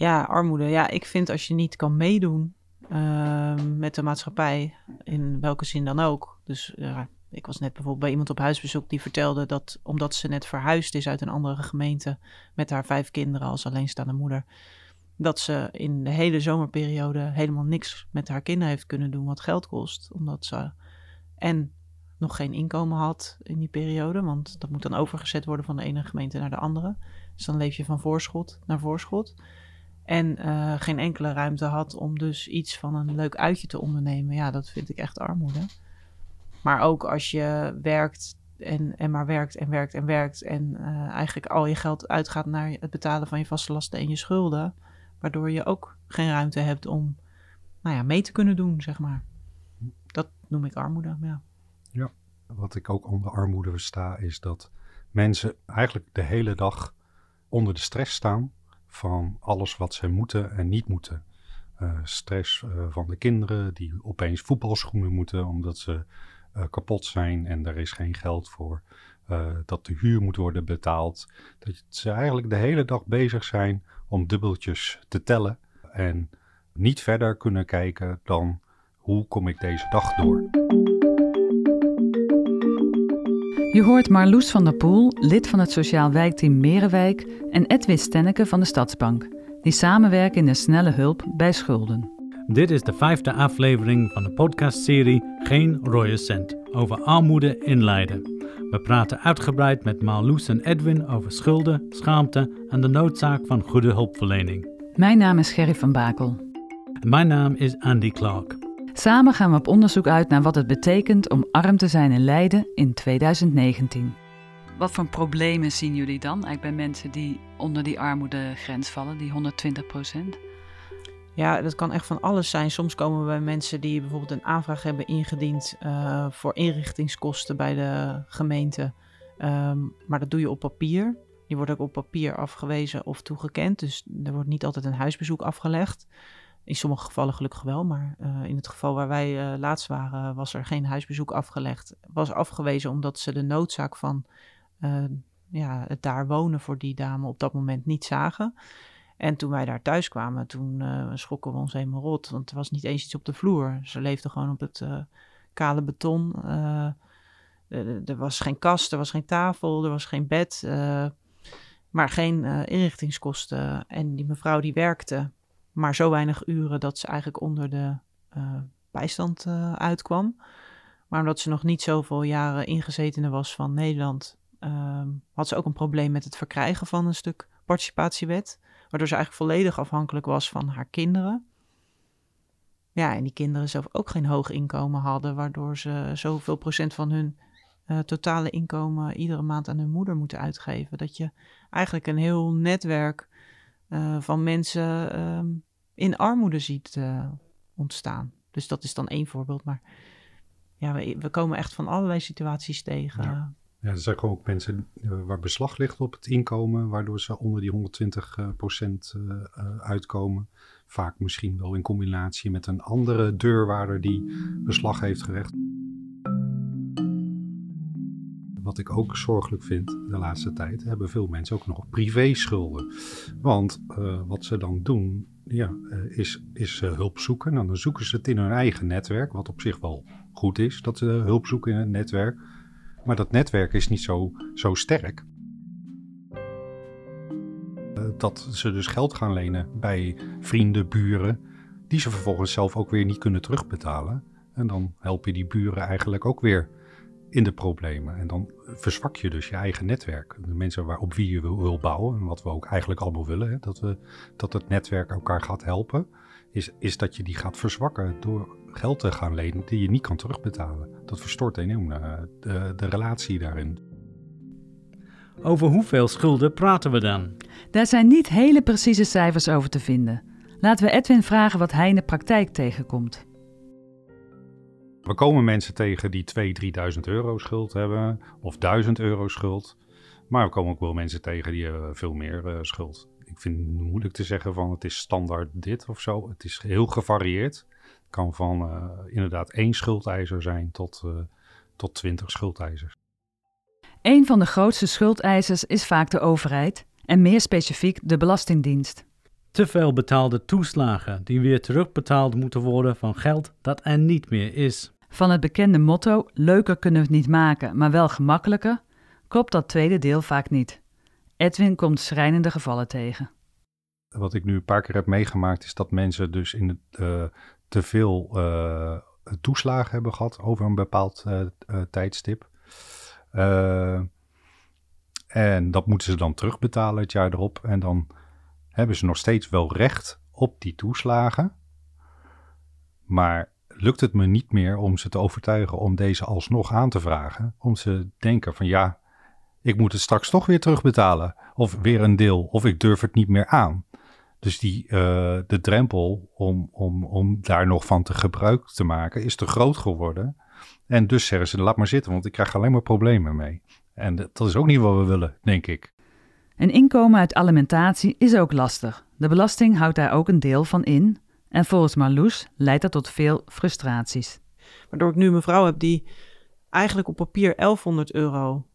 Ja, armoede. Ja, ik vind als je niet kan meedoen ehm, met de maatschappij, in welke zin dan ook. Dus ik was net bijvoorbeeld bij iemand op huisbezoek die vertelde dat omdat ze net verhuisd is uit een andere gemeente met haar vijf kinderen als alleenstaande moeder, dat ze in de hele zomerperiode helemaal niks met haar kinderen heeft kunnen doen wat geld kost. Omdat ze en nog geen inkomen had in die periode, want dat moet dan overgezet worden van de ene gemeente naar de andere. Dus dan leef je van voorschot naar voorschot. En uh, geen enkele ruimte had om dus iets van een leuk uitje te ondernemen. Ja, dat vind ik echt armoede. Maar ook als je werkt en, en maar werkt en werkt en werkt. En uh, eigenlijk al je geld uitgaat naar het betalen van je vaste lasten en je schulden. Waardoor je ook geen ruimte hebt om nou ja, mee te kunnen doen, zeg maar. Dat noem ik armoede, ja. Ja, wat ik ook onder armoede versta is dat mensen eigenlijk de hele dag onder de stress staan van alles wat ze moeten en niet moeten. Uh, stress uh, van de kinderen die opeens voetbalschoenen moeten omdat ze uh, kapot zijn en er is geen geld voor. dat de huur moet worden betaald. Dat ze eigenlijk de hele dag bezig zijn om dubbeltjes te tellen en niet verder kunnen kijken dan hoe kom ik deze dag door. Je hoort Marloes van der Poel, lid van het Sociaal Wijkteam Merenwijk, en Edwin Stenneke van de Stadsbank, die samenwerken in de snelle hulp bij schulden. Dit is de vijfde aflevering van de podcastserie Geen rode cent over armoede in Leiden. We praten uitgebreid met Marloes en Edwin over schulden, schaamte en de noodzaak van goede hulpverlening. Mijn naam is Gerry van Bakel. mijn naam is Andy Clark. Samen gaan we op onderzoek uit naar wat het betekent om arm te zijn in Leiden in 2019. Wat voor problemen zien jullie dan eigenlijk bij mensen die onder die armoedegrens vallen, die 120 procent? Ja, dat kan echt van alles zijn. Soms komen we bij mensen die bijvoorbeeld een aanvraag hebben ingediend uh, voor inrichtingskosten bij de gemeente. Um, maar dat doe je op papier. Die wordt ook op papier afgewezen of toegekend. Dus er wordt niet altijd een huisbezoek afgelegd. In sommige gevallen gelukkig wel, maar uh, in het geval waar wij uh, laatst waren, was er geen huisbezoek afgelegd. Was afgewezen omdat ze de noodzaak van uh, ja, het daar wonen voor die dame op dat moment niet zagen. En toen wij daar thuis kwamen, toen schrokken we ons helemaal rot, want er was niet eens iets op de vloer. Ze leefde gewoon op het kale beton. er was geen kast, er was geen tafel, er was geen bed, maar geen inrichtingskosten. En die mevrouw die werkte maar zo weinig uren dat ze eigenlijk onder de uh, bijstand uh, uitkwam. Maar omdat ze nog niet zoveel jaren ingezetene was van Nederland, uh, had ze ook een probleem met het verkrijgen van een stuk participatiewet. Waardoor ze eigenlijk volledig afhankelijk was van haar kinderen. Ja, en die kinderen zelf ook geen hoog inkomen hadden, waardoor ze zoveel procent van hun uh, totale inkomen iedere maand aan hun moeder moeten uitgeven. Dat je eigenlijk een heel netwerk uh, van mensen uh, in armoede ziet uh, ontstaan. Dus dat is dan één voorbeeld. Maar ja, we, komen echt van allerlei situaties tegen. Ja. Ja, er zijn gewoon ook mensen waar beslag ligt op het inkomen, waardoor ze onder die 120 procent uitkomen. Vaak misschien wel in combinatie met een andere deurwaarder die beslag heeft gerecht wat ik ook zorgelijk vind de laatste tijd, hebben veel mensen ook nog privé-schulden. Want uh, wat ze dan doen, ja, uh, is, is uh, hulp zoeken. Nou, dan zoeken ze het in hun eigen netwerk, wat op zich wel goed is dat ze hulp zoeken in het netwerk. Maar dat netwerk is niet zo, zo sterk. dat ze dus geld gaan lenen bij vrienden, buren, die ze vervolgens zelf ook weer niet kunnen terugbetalen. En dan help je die buren eigenlijk ook weer in de problemen. En dan verzwak je dus je eigen netwerk. De mensen waarop wie je wil, wil bouwen, en wat we ook eigenlijk allemaal willen, hè, dat, we, dat het netwerk elkaar gaat helpen, is, is dat je die gaat verzwakken door geld te gaan lenen die je niet kan terugbetalen. Dat verstoort enorm uh, de, de relatie daarin. Over hoeveel schulden praten we dan? Daar zijn niet hele precieze cijfers over te vinden. Laten we Edwin vragen wat hij in de praktijk tegenkomt. We komen mensen tegen die 2.000, 3.000 euro schuld hebben of 1000 euro schuld. Maar we komen ook wel mensen tegen die hebben veel meer uh, schuld. Ik vind het moeilijk te zeggen van het is standaard dit of zo. Het is heel gevarieerd. Het kan van uh, inderdaad één schuldeiser zijn tot, uh, tot 20 schuldeisers. Een van de grootste schuldeisers is vaak de overheid en meer specifiek de Belastingdienst. Te veel betaalde toeslagen die weer terugbetaald moeten worden van geld dat er niet meer is. Van het bekende motto: leuker kunnen we het niet maken, maar wel gemakkelijker, klopt dat tweede deel vaak niet. Edwin komt schrijnende gevallen tegen. Wat ik nu een paar keer heb meegemaakt, is dat mensen dus in het, uh, te veel uh, toeslagen hebben gehad over een bepaald uh, tijdstip. en dat moeten ze dan terugbetalen het jaar erop. En dan hebben ze nog steeds wel recht op die toeslagen. Maar lukt het me niet meer om ze te overtuigen om deze alsnog aan te vragen. Om ze denken van ja, ik moet het straks toch weer terugbetalen. Of weer een deel, of ik durf het niet meer aan. Dus die, uh, de drempel om, om, om daar nog van te gebruik te maken is te groot geworden. En dus zeggen ze, laat maar zitten, want ik krijg alleen maar problemen mee. En dat is ook niet wat we willen, denk ik. Een inkomen uit alimentatie is ook lastig. De belasting houdt daar ook een deel van in. En volgens Marloes leidt dat tot veel frustraties. Waardoor ik nu een mevrouw heb die eigenlijk op papier 1100 euro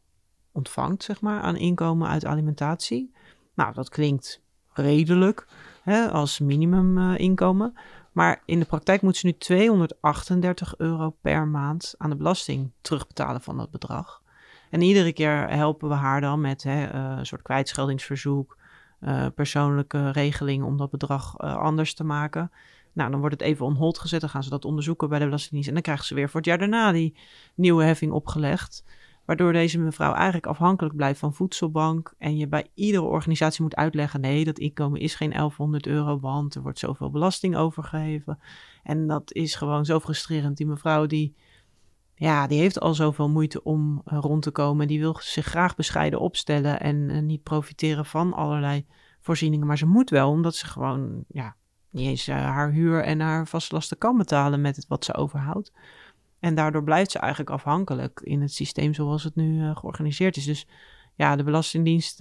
ontvangt, zeg maar, aan inkomen uit alimentatie. Nou, dat klinkt redelijk hè, als minimuminkomen. Uh, maar in de praktijk moet ze nu 238 euro per maand aan de belasting terugbetalen van dat bedrag. En iedere keer helpen we haar dan met hè, uh, een soort kwijtscheldingsverzoek, uh, persoonlijke regeling om dat bedrag uh, anders te maken. Nou, dan wordt het even on hold gezet. Dan gaan ze dat onderzoeken bij de Belastingdienst. En dan krijgen ze weer voor het jaar daarna die nieuwe heffing opgelegd. Waardoor deze mevrouw eigenlijk afhankelijk blijft van voedselbank. En je bij iedere organisatie moet uitleggen: nee, dat inkomen is geen 1100 euro, want er wordt zoveel belasting overgeheven. En dat is gewoon zo frustrerend. Die mevrouw die, ja, die heeft al zoveel moeite om uh, rond te komen. Die wil zich graag bescheiden opstellen en uh, niet profiteren van allerlei voorzieningen. Maar ze moet wel, omdat ze gewoon ja, niet eens uh, haar huur en haar vastlasten kan betalen met het wat ze overhoudt. En daardoor blijft ze eigenlijk afhankelijk in het systeem zoals het nu georganiseerd is. Dus ja, de Belastingdienst,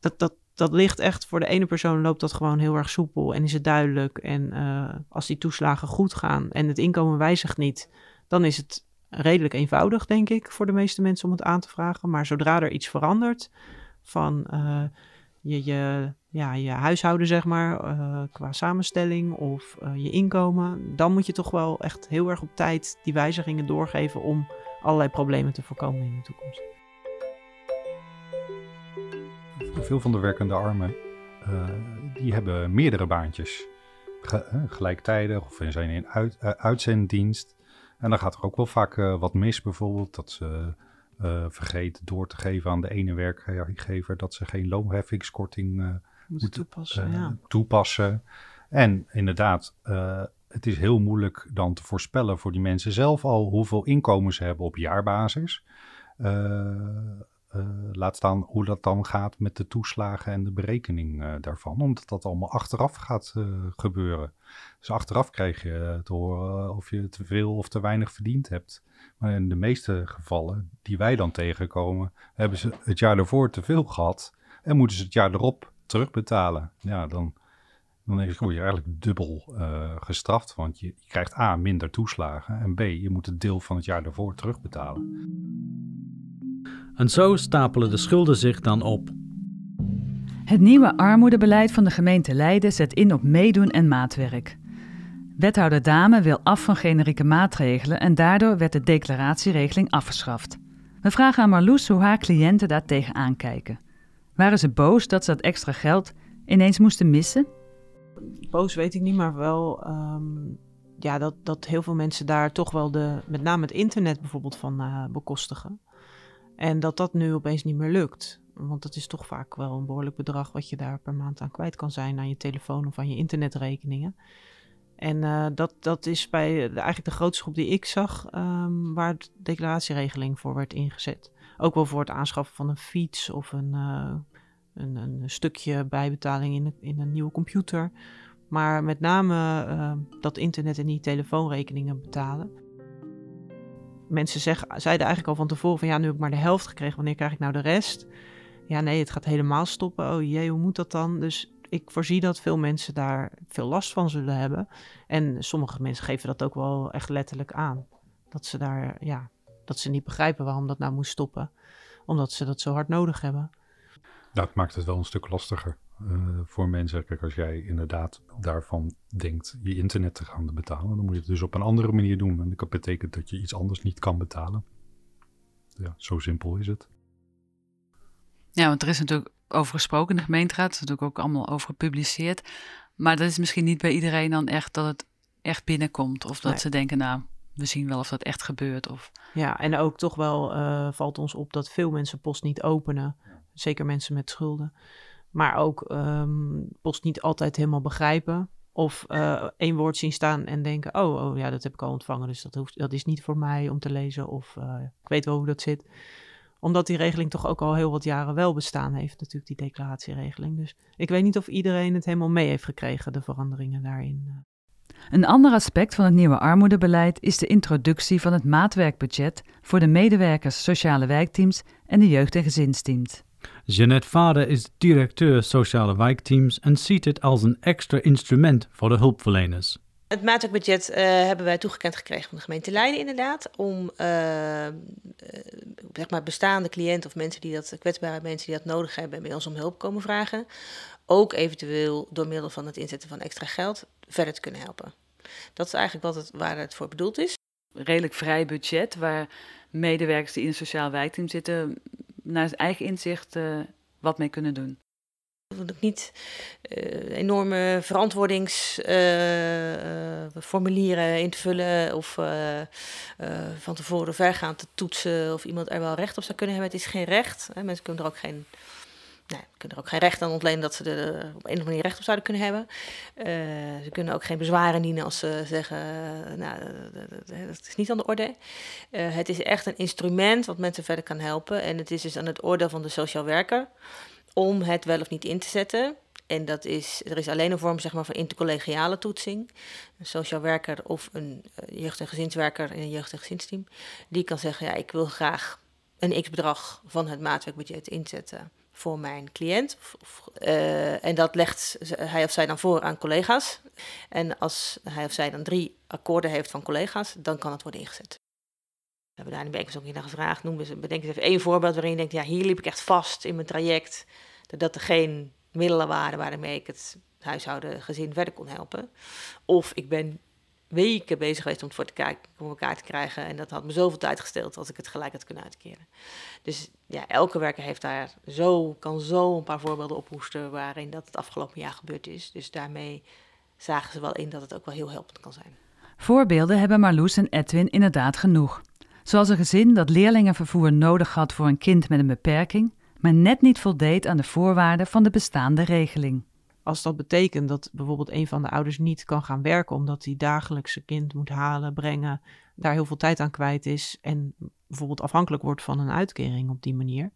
dat, dat, dat ligt echt voor de ene persoon loopt dat gewoon heel erg soepel en is het duidelijk. En als die toeslagen goed gaan en het inkomen wijzigt niet, dan is het redelijk eenvoudig, denk ik, voor de meeste mensen om het aan te vragen. Maar zodra er iets verandert van je, je ja, je huishouden, zeg maar, uh, qua samenstelling of uh, je inkomen, dan moet je toch wel echt heel erg op tijd die wijzigingen doorgeven om allerlei problemen te voorkomen in de toekomst. Veel van de werkende armen, die hebben meerdere baantjes. Ge gelijktijdig of zijn in uit, uitzenddienst. En dan gaat er ook wel vaak wat mis, bijvoorbeeld dat ze vergeten door te geven aan de ene werkgever dat ze geen loonheffingskorting moet toepassen. Uh, ja. toepassen. En inderdaad, het is heel moeilijk dan te voorspellen voor die mensen zelf al hoeveel inkomen ze hebben op jaarbasis. Uh, laat staan hoe dat dan gaat met de toeslagen en de berekening daarvan, omdat dat allemaal achteraf gaat gebeuren. Dus achteraf krijg je te horen of je te veel of te weinig verdiend hebt. Maar in de meeste gevallen die wij dan tegenkomen, hebben ze het jaar ervoor te veel gehad en moeten ze het jaar erop terugbetalen. Ja, dan, dan word je eigenlijk dubbel gestraft. Want je, je, krijgt A, minder toeslagen. En B, je moet het deel van het jaar daarvoor terugbetalen. En zo stapelen de schulden zich dan op. Het nieuwe armoedebeleid van de gemeente Leiden zet in op meedoen en maatwerk. Wethouder Dame wil af van generieke maatregelen en daardoor werd de declaratieregeling afgeschaft. We vragen aan Marloes hoe haar cliënten daar tegenaan kijken. Waren ze boos dat ze dat extra geld ineens moesten missen? Boos weet ik niet, maar wel um, ja, dat, dat heel veel mensen daar toch wel de, met name het internet bijvoorbeeld van uh, bekostigen. En dat dat nu opeens niet meer lukt. Want dat is toch vaak wel een behoorlijk bedrag wat je daar per maand aan kwijt kan zijn aan je telefoon of aan je internetrekeningen. En uh, dat, dat is bij eigenlijk de grootste groep die ik zag, um, waar de declaratieregeling voor werd ingezet. Ook wel voor het aanschaffen van een fiets of een, uh, een, een, stukje bijbetaling in, in een nieuwe computer. Maar met name uh, dat internet en die telefoonrekeningen betalen. Mensen zeggen, zeiden eigenlijk al van tevoren van ja, nu heb ik maar de helft gekregen, wanneer krijg ik nou de rest? Ja, nee, het gaat helemaal stoppen. Oh jee, hoe moet dat dan? Dus ik voorzie dat veel mensen daar veel last van zullen hebben. En sommige mensen geven dat ook wel echt letterlijk aan. Dat ze daar, ja, dat ze niet begrijpen waarom dat nou moest stoppen. Omdat ze dat zo hard nodig hebben. Dat maakt het wel een stuk lastiger. Uh, voor mensen. Kijk, als jij inderdaad daarvan denkt je internet te gaan betalen, dan moet je het dus op een andere manier doen. En dat betekent dat je iets anders niet kan betalen. Ja, zo simpel is het. Ja, want er is natuurlijk over gesproken in de gemeenteraad. Er is natuurlijk ook allemaal over gepubliceerd. Maar dat is misschien niet bij iedereen dan echt dat het echt binnenkomt. Of dat ze denken, nou, we zien wel of dat echt gebeurt. Of... Ja, en ook toch wel uh, valt ons op dat veel mensen post niet openen. Zeker mensen met schulden. Maar ook um, post niet altijd helemaal begrijpen. Of uh, één woord zien staan en denken: oh, oh ja, dat heb ik al ontvangen, dus dat, hoeft, dat is niet voor mij om te lezen. Of uh, ik weet wel hoe dat zit. Omdat die regeling toch ook al heel wat jaren wel bestaan heeft, natuurlijk, die declaratieregeling. Dus ik weet niet of iedereen het helemaal mee heeft gekregen, de veranderingen daarin. eh. Een ander aspect van het nieuwe armoedebeleid is de introductie van het maatwerkbudget voor de medewerkers sociale wijkteams en de jeugd- en gezinsteams. Jeanette Vader is directeur sociale wijkteams en ziet het als een extra instrument voor de hulpverleners. Het maatwerkbudget uh, hebben wij toegekend gekregen van de gemeente Leiden inderdaad. Om uh, uh, zeg maar bestaande cliënten of mensen die dat, kwetsbare mensen die dat nodig hebben, bij ons om hulp komen vragen. Ook eventueel door middel van het inzetten van extra geld verder te kunnen helpen. Dat is eigenlijk wat het, waar het voor bedoeld is. Redelijk vrij budget waar medewerkers die in een sociaal wijkteam zitten naar zijn eigen inzicht uh, wat mee kunnen doen. Ik niet uh, enorme verantwoordingsformulieren uh, in te vullen of van tevoren vergaand te toetsen of iemand er wel recht op zou kunnen hebben. Het is geen recht. Hè. Mensen kunnen er ook geen nee, kunnen er ook geen recht aan ontlenen dat ze er op een of andere manier recht op zouden kunnen hebben. Uh, ze kunnen ook geen bezwaren dienen als ze zeggen, uh, nou, dat is niet aan de orde. Uh, het is echt een instrument wat mensen verder kan helpen. En het is dus aan het oordeel van de sociaal werker om het wel of niet in te zetten. En dat is, er is alleen een vorm zeg maar, van intercollegiale toetsing. Een sociaal werker of een jeugd- en gezinswerker in een jeugd- en gezinsteam. Die kan zeggen, ja, ik wil graag een x-bedrag van het maatwerkbudget inzetten voor mijn cliënt. Uh, en dat legt hij of zij dan voor aan collega's. En als hij of zij dan drie akkoorden heeft van collega's, dan kan het worden ingezet. We hebben daar in de bijeenkomst ook naar gevraagd. Noem eens, bedenk eens even één voorbeeld waarin je denkt, ja, hier liep ik echt vast in mijn traject. Dat er geen middelen waren waarmee ik het huishouden, gezin verder kon helpen. Of ik ben weken bezig geweest om het voor, te om elkaar te krijgen. En dat had me zoveel tijd gesteld als ik het gelijk had kunnen uitkeren. Dus ja, elke werker heeft daar zo, kan zo een paar voorbeelden ophoesten waarin dat het afgelopen jaar gebeurd is. Dus daarmee zagen ze wel in dat het ook wel heel helpend kan zijn. Voorbeelden hebben Marloes en Edwin inderdaad genoeg. Zoals een gezin dat leerlingenvervoer nodig had voor een kind met een beperking, maar net niet voldeed aan de voorwaarden van de bestaande regeling. Als dat betekent dat bijvoorbeeld een van de ouders niet kan gaan werken omdat hij dagelijks zijn kind moet halen, brengen, daar heel veel tijd aan kwijt is en bijvoorbeeld afhankelijk wordt van een uitkering op die manier.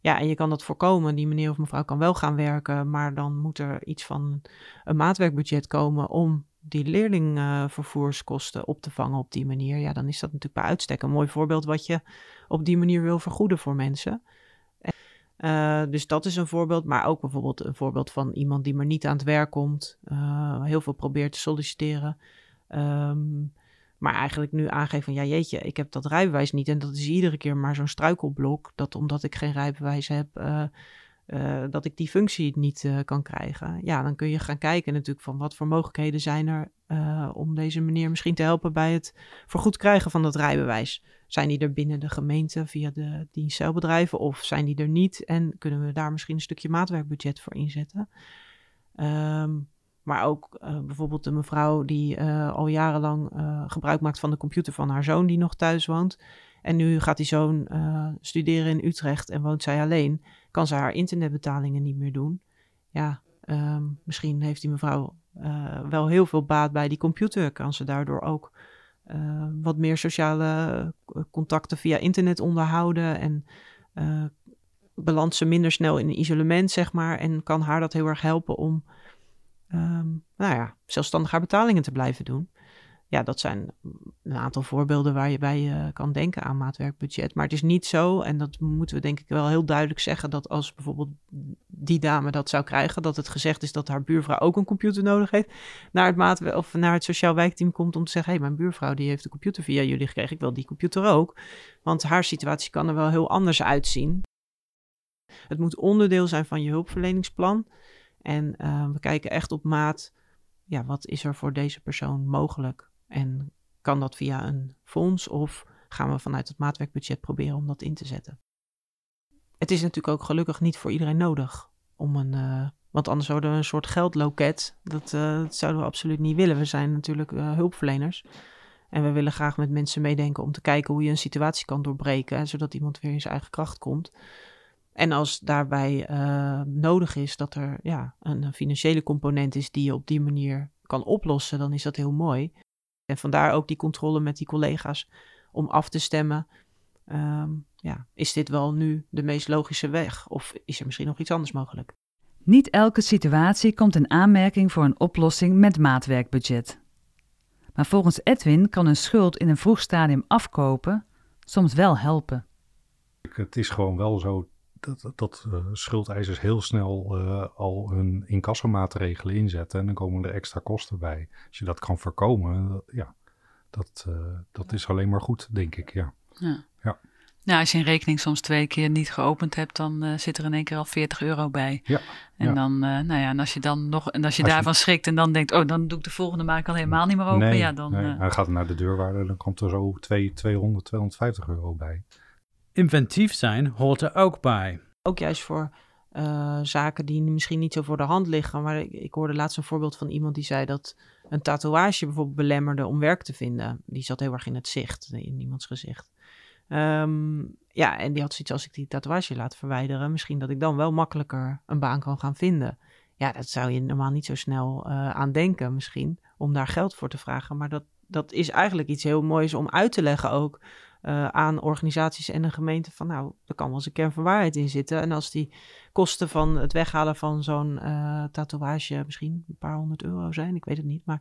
Ja, en je kan dat voorkomen. Die meneer of mevrouw kan wel gaan werken, maar dan moet er iets van een maatwerkbudget komen om die leerlingvervoerskosten op te vangen op die manier. Ja, dan is dat natuurlijk bij uitstek een mooi voorbeeld wat je op die manier wil vergoeden voor mensen. Uh, dus dat is een voorbeeld, maar ook bijvoorbeeld een voorbeeld van iemand die maar niet aan het werk komt, uh, heel veel probeert te solliciteren, um, maar eigenlijk nu aangeeft van ja jeetje, ik heb dat rijbewijs niet en dat is iedere keer maar zo'n struikelblok, dat omdat ik geen rijbewijs heb, uh, dat ik die functie niet kan krijgen. Ja, dan kun je gaan kijken natuurlijk van wat voor mogelijkheden zijn er om deze meneer misschien te helpen bij het vergoed krijgen van dat rijbewijs. Zijn die er binnen de gemeente via de dienstcelbedrijven of zijn die er niet? En kunnen we daar misschien een stukje maatwerkbudget voor inzetten? Um, maar ook uh, bijvoorbeeld de mevrouw die uh, al jarenlang uh, gebruik maakt van de computer van haar zoon die nog thuis woont. En nu gaat die zoon studeren in Utrecht en woont zij alleen. Kan ze haar internetbetalingen niet meer doen? Ja, um, misschien heeft die mevrouw wel heel veel baat bij die computer. Kan ze daardoor ook uh, wat meer sociale contacten via internet onderhouden en uh, ze minder snel in isolement, zeg maar. En kan haar dat heel erg helpen om, um, nou ja, zelfstandig haar betalingen te blijven doen. Ja, dat zijn een aantal voorbeelden waar je bij kan denken aan maatwerkbudget. Maar het is niet zo, en dat moeten we denk ik wel heel duidelijk zeggen, dat als bijvoorbeeld die dame dat zou krijgen, dat het gezegd is dat haar buurvrouw ook een computer nodig heeft, naar het, maatwerk, of naar het sociaal wijkteam komt om te zeggen, hé, hey, mijn buurvrouw die heeft de computer via jullie gekregen, ik wil die computer ook. Want haar situatie kan er wel heel anders uitzien. Het moet onderdeel zijn van je hulpverleningsplan. En we kijken echt op maat, ja, wat is er voor deze persoon mogelijk? En kan dat via een fonds of gaan we vanuit het maatwerkbudget proberen om dat in te zetten? Het is natuurlijk ook gelukkig niet voor iedereen nodig om een. Uh, want anders zouden we een soort geldloket. Dat, uh, dat, zouden we absoluut niet willen. We zijn natuurlijk uh, hulpverleners. En we willen graag met mensen meedenken om te kijken hoe je een situatie kan doorbreken. Zodat iemand weer in zijn eigen kracht komt. En als daarbij nodig is dat er ja, een financiële component is die je op die manier kan oplossen, dan is dat heel mooi. En vandaar ook die controle met die collega's om af te stemmen. Um, ja, is dit wel nu de meest logische weg? Of is er misschien nog iets anders mogelijk? Niet elke situatie komt in aanmerking voor een oplossing met maatwerkbudget. Maar volgens Edwin kan een schuld in een vroeg stadium afkopen soms wel helpen. Het is gewoon wel zo dat, dat uh, schuldeisers heel snel uh, al hun incassomaatregelen inzetten en dan komen er extra kosten bij. Als je dat kan voorkomen, ja, dat, uh, dat is alleen maar goed, denk ik. Ja. ja. ja. Nou, als je een rekening soms twee keer niet geopend hebt, dan zit er in één keer al 40 euro bij. Ja. En dan, nou ja, en als je dan nog, en als je daarvan schrikt en dan denkt, oh, dan doe ik de volgende maak al helemaal niet meer open. Nee, ja, dan. Nee. Hij gaat naar de deurwaarde, dan komt er zo 2, 200, 250 euro bij. Inventief zijn hoort er ook bij. Ook juist voor zaken die misschien niet zo voor de hand liggen. Maar ik, hoorde laatst een voorbeeld van iemand die zei dat een tatoeage bijvoorbeeld belemmerde om werk te vinden. Die zat heel erg in het zicht, in iemands gezicht. Um, ja, en die had zoiets als ik die tatoeage laat verwijderen, misschien dat ik dan wel makkelijker een baan kan gaan vinden. Ja, dat zou je normaal niet zo snel uh, aan denken misschien, om daar geld voor te vragen. Maar dat, dat is eigenlijk iets heel moois om uit te leggen ook uh, aan organisaties en de gemeente van nou, er kan wel eens een kern van waarheid in zitten. En als die kosten van het weghalen van zo'n uh, tatoeage misschien een paar honderd euro zijn, ik weet het niet, maar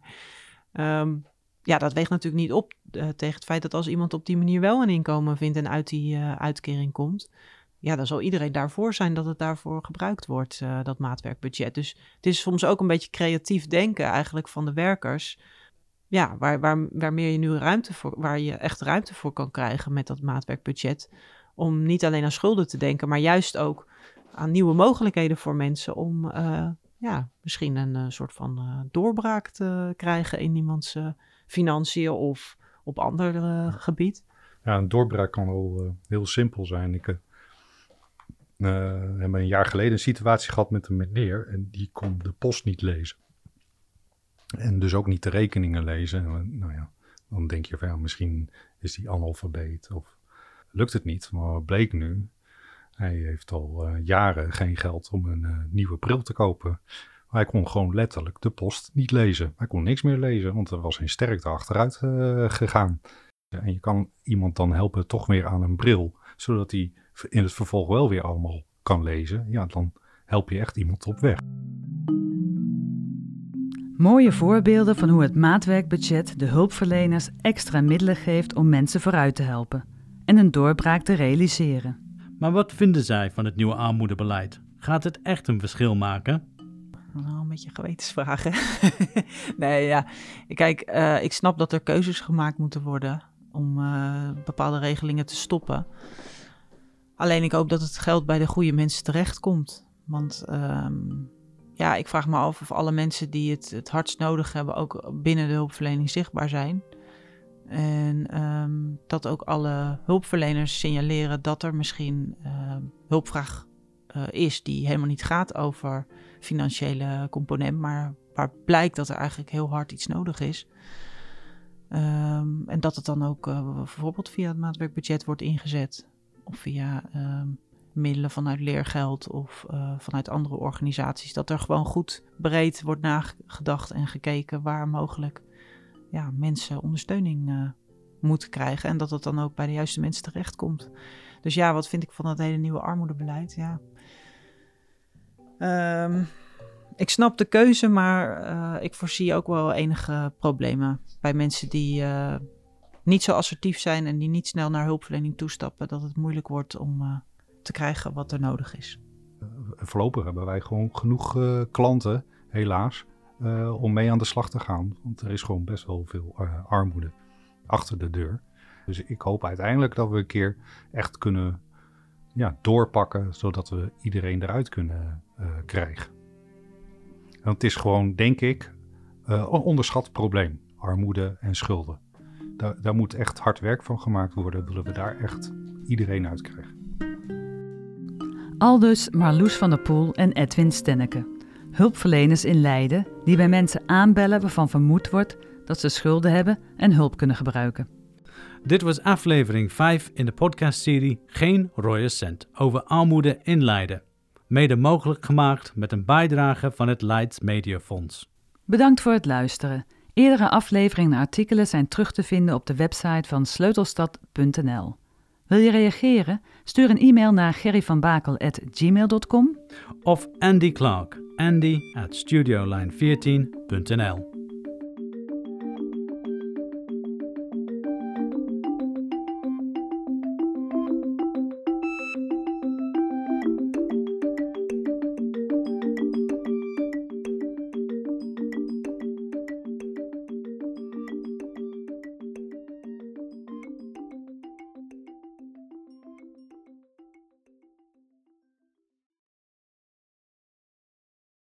um, ja, dat weegt natuurlijk niet op uh, tegen het feit dat als iemand op die manier wel een inkomen vindt en uit die uitkering komt, ja, dan zal iedereen daarvoor zijn dat het daarvoor gebruikt wordt, dat maatwerkbudget. Dus het is soms ook een beetje creatief denken eigenlijk van de werkers. Ja, waar, waar, waar meer je nu ruimte voor, waar je echt ruimte voor kan krijgen met dat maatwerkbudget. Om niet alleen aan schulden te denken, maar juist ook aan nieuwe mogelijkheden voor mensen om ja, misschien een soort van doorbraak te krijgen in iemands financiën of op ander gebied? Ja, een doorbraak kan uh, heel simpel zijn. Ik heb een jaar geleden een situatie gehad met een meneer en die kon de post niet lezen. En dus ook niet de rekeningen lezen. En, nou ja, dan denk je van ja, misschien is die analfabeet of lukt het niet. Maar bleek nu, hij heeft al jaren geen geld om een nieuwe bril te kopen. Hij kon gewoon letterlijk de post niet lezen. Hij kon niks meer lezen, want er was een sterkte achteruit uh, gegaan. En je kan iemand dan helpen toch weer aan een bril, zodat hij in het vervolg wel weer allemaal kan lezen. Ja, dan help je echt iemand op weg. Mooie voorbeelden van hoe het maatwerkbudget de hulpverleners extra middelen geeft om mensen vooruit te helpen en een doorbraak te realiseren. Maar wat vinden zij van het nieuwe armoedebeleid? Gaat het echt een verschil maken? Nou, een beetje gewetensvragen. nee, ja. Kijk, uh, ik snap dat er keuzes gemaakt moeten worden om uh, bepaalde regelingen te stoppen. Alleen ik hoop dat het geld bij de goede mensen terechtkomt. Want um, ja, ik vraag me af of alle mensen die het het hardst nodig hebben ook binnen de hulpverlening zichtbaar zijn. En um, dat ook alle hulpverleners signaleren dat er misschien uh, hulpvraag uh, is die helemaal niet gaat over financiële component, maar waar blijkt dat er eigenlijk heel hard iets nodig is. Um, en dat het dan ook uh, bijvoorbeeld via het maatwerkbudget wordt ingezet. Of via middelen vanuit leergeld of uh, vanuit andere organisaties. Dat er gewoon goed breed wordt nagedacht en gekeken waar mogelijk ja, mensen ondersteuning uh, moeten krijgen. En dat het dan ook bij de juiste mensen terechtkomt. Dus ja, wat vind ik van dat hele nieuwe armoedebeleid? Ja, Um, ik snap de keuze, maar uh, ik voorzie ook wel enige problemen bij mensen die niet zo assertief zijn en die niet snel naar hulpverlening toestappen, dat het moeilijk wordt om te krijgen wat er nodig is. Voorlopig hebben wij gewoon genoeg klanten, helaas, om mee aan de slag te gaan. Want er is gewoon best wel veel armoede achter de deur. Dus ik hoop uiteindelijk dat we een keer echt kunnen ja, doorpakken, zodat we iedereen eruit kunnen krijgen. Want het is gewoon, denk ik, een onderschat probleem. Armoede en schulden. Daar, daar moet echt hard werk van gemaakt worden. Willen we daar echt iedereen uit krijgen. Aldus Marloes van der Poel en Edwin Stenneke. Hulpverleners in Leiden die bij mensen aanbellen waarvan vermoed wordt dat ze schulden hebben en hulp kunnen gebruiken. Dit was aflevering 5 in de podcastserie Geen rode cent over armoede in Leiden. Mede mogelijk gemaakt met een bijdrage van het Leids Mediafonds. Bedankt voor het luisteren. Eerdere afleveringen en artikelen zijn terug te vinden op de website van sleutelstad.nl. Wil je reageren? Stuur een e-mail naar gerryvanbakel.gmail.com of Andy Clark, andy at studioline14.nl.